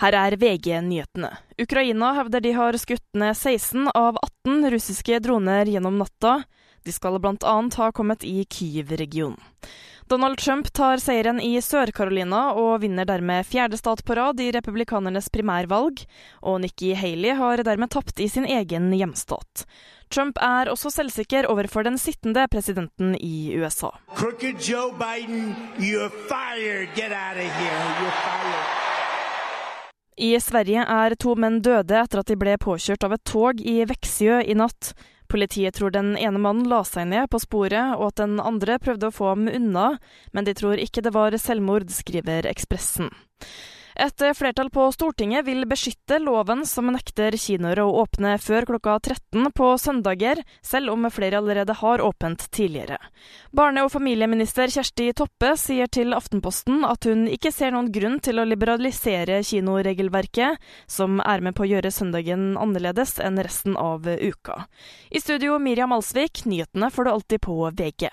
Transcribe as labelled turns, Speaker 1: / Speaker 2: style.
Speaker 1: Her er VG-nyhetene. Ukraina hevder de har skutt ned 16 av 18 russiske droner gjennom natta. De skal annet ha kommet i Kyiv-regionen. Donald Trump tar seieren i Sør-Carolina og vinner dermed fjerde stat på rad i republikanernes primærvalg, og Nikki Haley har dermed tapt i sin egen hjemstat. Trump er også selvsikker overfor den sittende presidenten i USA.
Speaker 2: Crooked Joe Biden, you're fired. Get out of here. You're fired.
Speaker 1: I Sverige er to menn døde etter at de ble påkjørt av et tog i Veksjø i natt. Politiet tror den ene mannen la seg ned på sporet, og at den andre prøvde å få ham unna, men de tror ikke det var selvmord, skriver Ekspressen. Et flertall på Stortinget vil beskytte loven som nekter kinoer å åpne før klokka 13 på søndager, selv om flere allerede har åpent tidligere. Barne- og familieminister Kjersti Toppe sier til Aftenposten at hun ikke ser noen grunn til å liberalisere kinoregelverket, som er med på å gjøre søndagen annerledes enn resten av uka. I studio Miriam Alsvik, nyhetene får du alltid på VG.